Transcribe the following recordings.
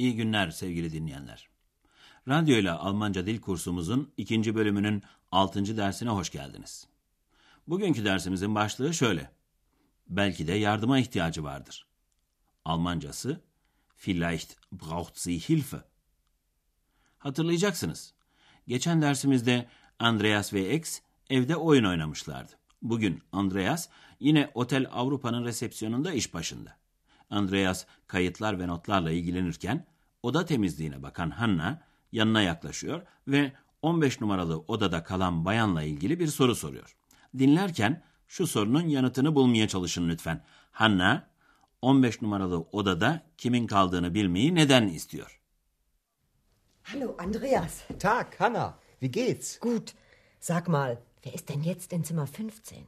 İyi günler sevgili dinleyenler. Radyo ile Almanca dil kursumuzun ikinci bölümünün altıncı dersine hoş geldiniz. Bugünkü dersimizin başlığı şöyle. Belki de yardıma ihtiyacı vardır. Almancası Vielleicht braucht sie Hilfe. Hatırlayacaksınız. Geçen dersimizde Andreas ve X evde oyun oynamışlardı. Bugün Andreas yine Otel Avrupa'nın resepsiyonunda iş başında. Andreas kayıtlar ve notlarla ilgilenirken oda temizliğine bakan Hanna yanına yaklaşıyor ve 15 numaralı odada kalan bayanla ilgili bir soru soruyor. Dinlerken şu sorunun yanıtını bulmaya çalışın lütfen. Hanna 15 numaralı odada kimin kaldığını bilmeyi neden istiyor? Hallo, Andreas. Tag, Hanna. Wie geht's? Gut. Sag mal, wer ist denn jetzt in Zimmer 15?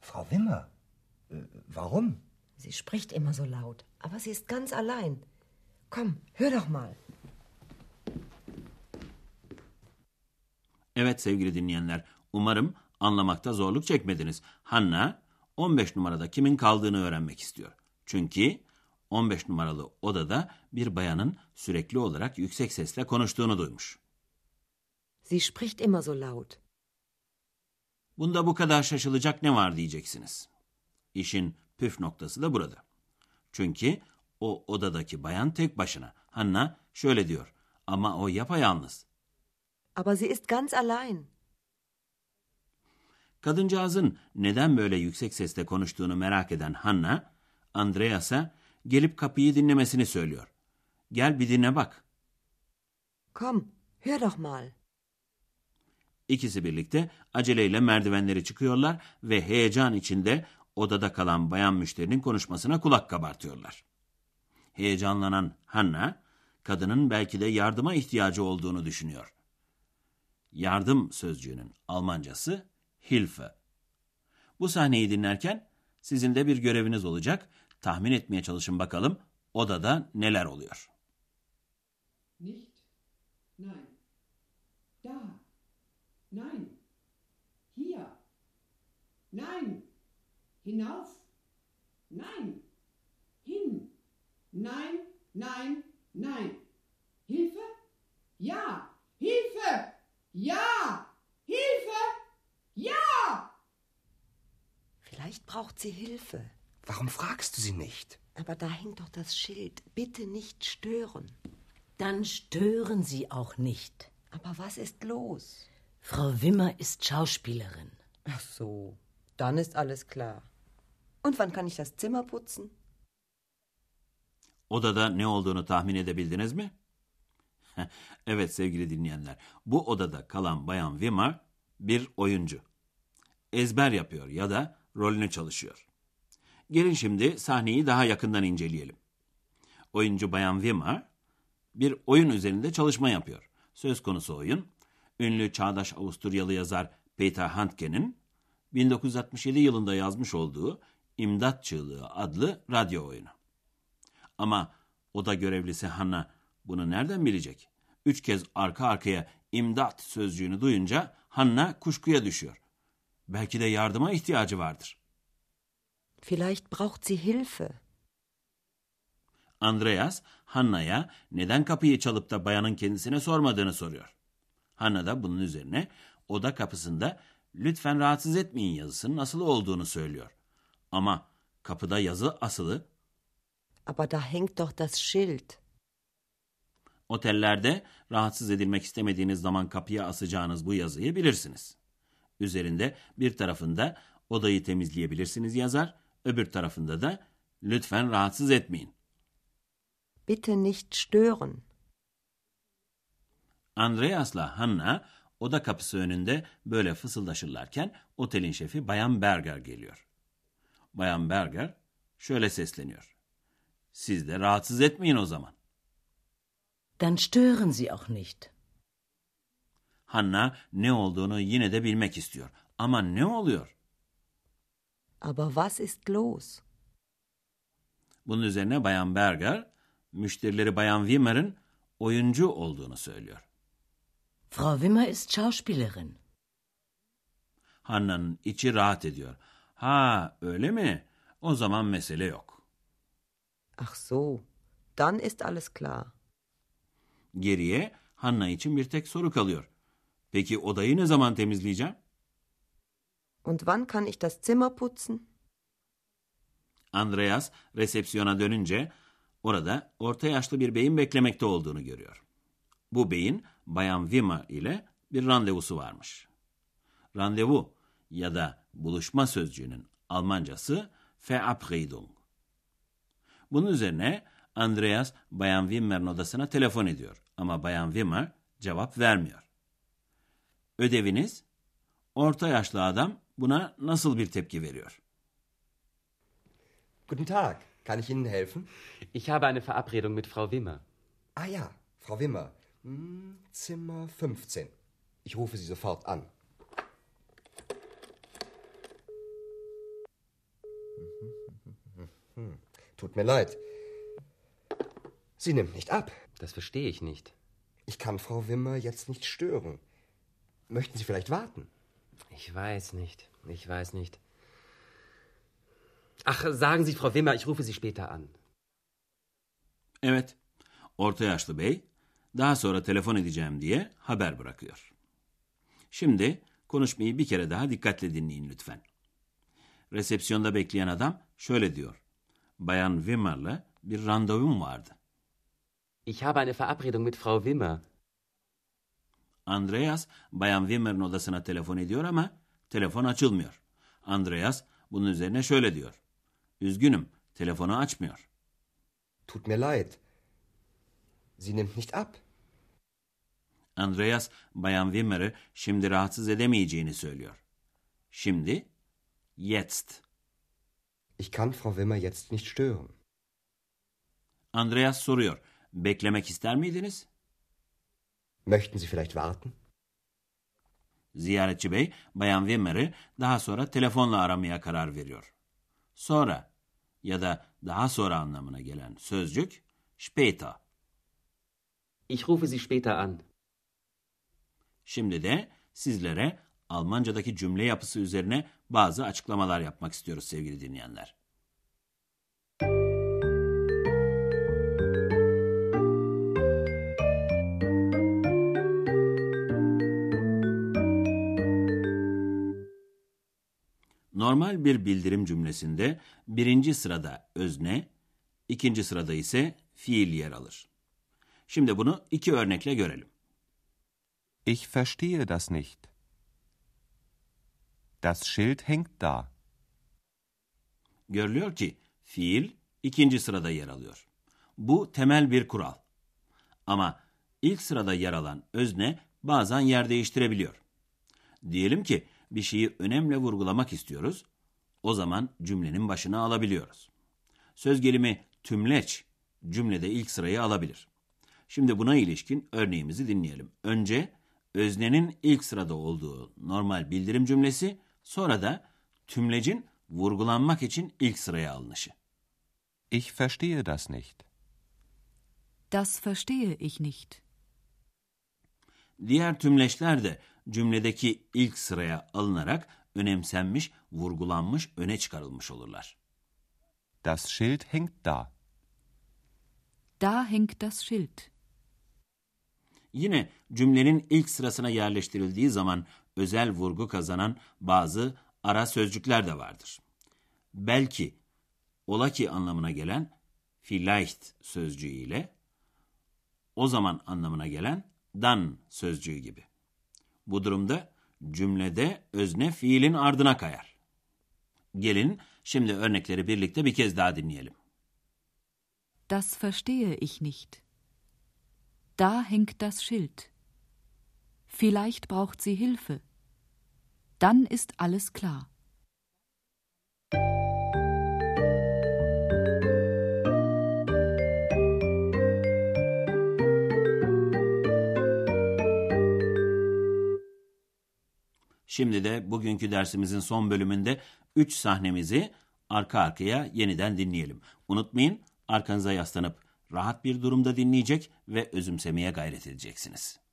Frau Wimmer. Äh, warum? Sie spricht immer so laut, aber sie ist ganz allein. Komm, hör doch mal. Evet sevgili dinleyenler, umarım anlamakta zorluk çekmediniz. Hanna 15 numarada kimin kaldığını öğrenmek istiyor. Çünkü 15 numaralı odada bir bayanın sürekli olarak yüksek sesle konuştuğunu duymuş. Sie spricht immer so laut. Bunda bu kadar şaşılacak ne var diyeceksiniz. İşin püf noktası da burada. Çünkü o odadaki bayan tek başına. Hanna şöyle diyor ama o yapayalnız. Aber sie ist ganz allein. Kadıncağızın neden böyle yüksek sesle konuştuğunu merak eden Hanna, Andreas'a gelip kapıyı dinlemesini söylüyor. Gel bir dinle bak. Komm, hör doch mal. İkisi birlikte aceleyle merdivenleri çıkıyorlar ve heyecan içinde odada kalan bayan müşterinin konuşmasına kulak kabartıyorlar. Heyecanlanan Hanna, kadının belki de yardıma ihtiyacı olduğunu düşünüyor. Yardım sözcüğünün Almancası Hilfe. Bu sahneyi dinlerken sizin de bir göreviniz olacak. Tahmin etmeye çalışın bakalım odada neler oluyor. Nicht? Nein. Da. Nein. Hier. Nein. Hinauf. Nein. Hin. Nein, nein, nein. Hilfe? Ja. Hilfe! Ja. Hilfe! Ja! Vielleicht braucht sie Hilfe. Warum fragst du sie nicht? Aber da hängt doch das Schild. Bitte nicht stören. Dann stören Sie auch nicht. Aber was ist los? Frau Wimmer ist Schauspielerin. Ach so, dann ist alles klar. Und wann kann ich das Zimmer putzen? Odada ne olduğunu tahmin edebildiniz mi? evet sevgili dinleyenler, bu odada kalan Bayan Weimar bir oyuncu. Ezber yapıyor ya da rolünü çalışıyor. Gelin şimdi sahneyi daha yakından inceleyelim. Oyuncu Bayan Weimar bir oyun üzerinde çalışma yapıyor. Söz konusu oyun, ünlü çağdaş Avusturyalı yazar Peter Handke'nin 1967 yılında yazmış olduğu İmdat Çığlığı adlı radyo oyunu. Ama oda görevlisi Hanna bunu nereden bilecek? Üç kez arka arkaya imdat sözcüğünü duyunca Hanna kuşkuya düşüyor. Belki de yardıma ihtiyacı vardır. Vielleicht braucht sie Hilfe. Andreas, Hanna'ya neden kapıyı çalıp da bayanın kendisine sormadığını soruyor. Hanna da bunun üzerine oda kapısında lütfen rahatsız etmeyin yazısının asılı olduğunu söylüyor. Ama kapıda yazı asılı. Aber da hängt doch das Schild. Otellerde rahatsız edilmek istemediğiniz zaman kapıya asacağınız bu yazıyı bilirsiniz. Üzerinde bir tarafında odayı temizleyebilirsiniz yazar, öbür tarafında da lütfen rahatsız etmeyin. Bitte nicht stören. Andreas'la Hanna oda kapısı önünde böyle fısıldaşırlarken otelin şefi Bayan Berger geliyor. Bayan Berger şöyle sesleniyor. Siz de rahatsız etmeyin o zaman. Dann stören Sie auch nicht. Hanna ne olduğunu yine de bilmek istiyor. Ama ne oluyor? Aber was ist los? Bunun üzerine Bayan Berger, müşterileri Bayan Wimmer'ın oyuncu olduğunu söylüyor. Frau Wimmer ist Schauspielerin. Hanna'nın içi rahat ediyor. Ha öyle mi? O zaman mesele yok. Ach so, dann ist alles klar. Geriye Hanna için bir tek soru kalıyor. Peki odayı ne zaman temizleyeceğim? Und wann kann ich das Zimmer putzen? Andreas resepsiyona dönünce orada orta yaşlı bir beyin beklemekte olduğunu görüyor. Bu beyin Bayan Wimmer ile bir randevusu varmış. Randevu ya da buluşma sözcüğünün Almancası Verabredung. Bunun üzerine Andreas Bayan Wimmer'in odasına telefon ediyor ama Bayan Wimmer cevap vermiyor. Ödeviniz orta yaşlı adam buna nasıl bir tepki veriyor? Guten Tag. Kann ich Ihnen helfen? Ich habe eine Verabredung mit Frau Wimmer. Ah ja, Frau Wimmer. Hm, Zimmer 15. Ich rufe Sie sofort an. Tut mir leid. Sie nimmt nicht ab. Das verstehe ich nicht. Ich kann Frau Wimmer jetzt nicht stören. Möchten Sie vielleicht warten? Ich weiß nicht. Ich weiß nicht. Ach, sagen Sie, Frau Wimmer, ich rufe Sie später an. Evet, orta yaşlı bey daha sonra telefon edeceğim diye haber bırakıyor. Şimdi konuşmayı bir kere daha dikkatle dinleyin lütfen. Resepsiyonda bekleyen adam şöyle diyor. Bayan Wimmer'la bir randevum vardı. Ich habe eine Verabredung mit Frau Wimmer. Andreas, Bayan Wimmer'in odasına telefon ediyor ama telefon açılmıyor. Andreas bunun üzerine şöyle diyor. Üzgünüm, telefonu açmıyor. Tut mir leid. Sie nimmt nicht ab. Andreas, Bayan Wimmer'ı şimdi rahatsız edemeyeceğini söylüyor. Şimdi, jetzt. Ich kann Frau Wimmer jetzt nicht stören. Andreas soruyor. Beklemek ister miydiniz? Möchten Sie vielleicht warten? Ziyaretçi bey, Bayan Wimmer'ı daha sonra telefonla aramaya karar veriyor. Sonra ya da daha sonra anlamına gelen sözcük später. Ich rufe Sie später an. Şimdi de sizlere Almancadaki cümle yapısı üzerine bazı açıklamalar yapmak istiyoruz sevgili dinleyenler. Normal bir bildirim cümlesinde birinci sırada özne, ikinci sırada ise fiil yer alır. Şimdi bunu iki örnekle görelim. Ich verstehe das nicht. Das Schild hängt da. Görülüyor ki fiil ikinci sırada yer alıyor. Bu temel bir kural. Ama ilk sırada yer alan özne bazen yer değiştirebiliyor. Diyelim ki bir şeyi önemli vurgulamak istiyoruz. O zaman cümlenin başına alabiliyoruz. Söz gelimi tümleç cümlede ilk sırayı alabilir. Şimdi buna ilişkin örneğimizi dinleyelim. Önce öznenin ilk sırada olduğu normal bildirim cümlesi, sonra da tümlecin vurgulanmak için ilk sıraya alınışı. Ich verstehe das nicht. Das verstehe ich nicht. Diğer tümleçler de cümledeki ilk sıraya alınarak önemsenmiş, vurgulanmış, öne çıkarılmış olurlar. Das Schild hängt da. Da hängt das Schild. Yine cümlenin ilk sırasına yerleştirildiği zaman özel vurgu kazanan bazı ara sözcükler de vardır. Belki, ola ki anlamına gelen vielleicht sözcüğü ile o zaman anlamına gelen dan sözcüğü gibi. Bu durumda cümlede özne fiilin ardına kayar. Gelin şimdi örnekleri birlikte bir kez daha dinleyelim. Das verstehe ich nicht. Da hängt das Schild vielleicht braucht sie Hilfe. Dann ist alles klar. Şimdi de bugünkü dersimizin son bölümünde 3 sahnemizi arka arkaya yeniden dinleyelim. Unutmayın arkanıza yaslanıp rahat bir durumda dinleyecek ve özümsemeye gayret edeceksiniz.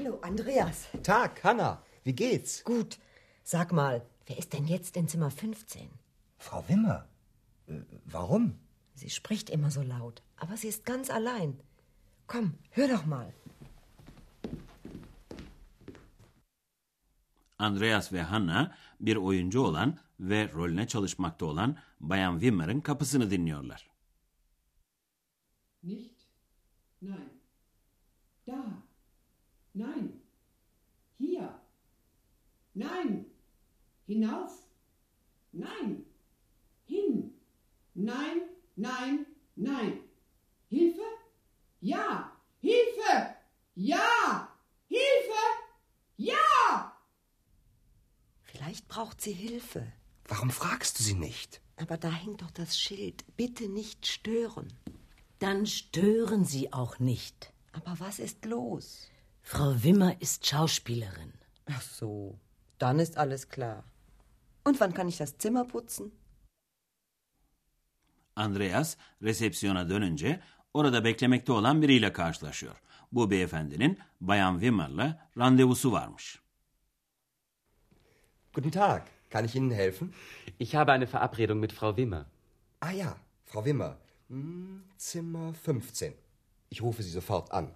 Hallo, Andreas. Tag, Hanna. Wie geht's? Gut. Sag mal, wer ist denn jetzt in Zimmer 15? Frau Wimmer. Äh, warum? Sie spricht immer so laut, aber sie ist ganz allein. Komm, hör doch mal. Andreas ve Hannah bir oyuncu olan ve rolüne çalışmakta olan Bayan Wimmer'ın kapısını dinliyorlar. Nicht? Nein. Da. Nein. Hier. Nein. Hinauf. Nein. Hin. Nein, nein, nein. Hilfe? Ja. Hilfe! Ja! Hilfe! Ja! Vielleicht braucht sie Hilfe. Warum fragst du sie nicht? Aber da hängt doch das Schild. Bitte nicht stören. Dann stören Sie auch nicht. Aber was ist los? Frau Wimmer ist Schauspielerin. Ach so, dann ist alles klar. Und wann kann ich das Zimmer putzen? Andreas resepsiyona dönünce orada beklemekte olan biriyle karşılaşıyor. Bu beyefendinin Bayan Wimmer'la randevusu varmış. Guten Tag. Kann ich Ihnen helfen? Ich habe eine Verabredung mit Frau Wimmer. Ah ja, Frau Wimmer. Hm, Zimmer 15. Ich rufe Sie sofort an.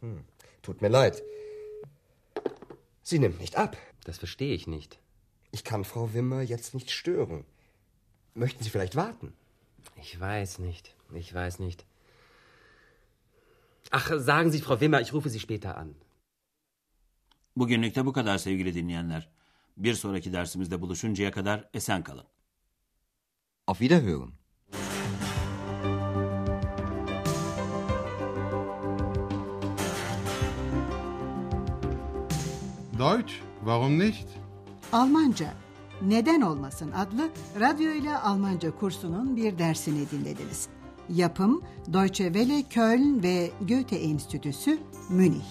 Hm, Tut mir leid. Sie nimmt nicht ab. Das verstehe ich nicht. Ich kann Frau Wimmer jetzt nicht stören. Möchten Sie vielleicht warten? Ich weiß nicht. Ich weiß nicht. Ach, sagen Sie, Frau Wimmer, ich rufe Sie später an. Bugünlük de bu kadar sevgili dinleyenler. Bir sonraki dersimizde buluşuncaya kadar esen kalın. Auf Wiederhören. Deutsch, warum nicht? Almanca Neden Olmasın adlı radyo ile Almanca kursunun bir dersini dinlediniz. Yapım Deutsche Welle Köln ve Goethe Enstitüsü Münih.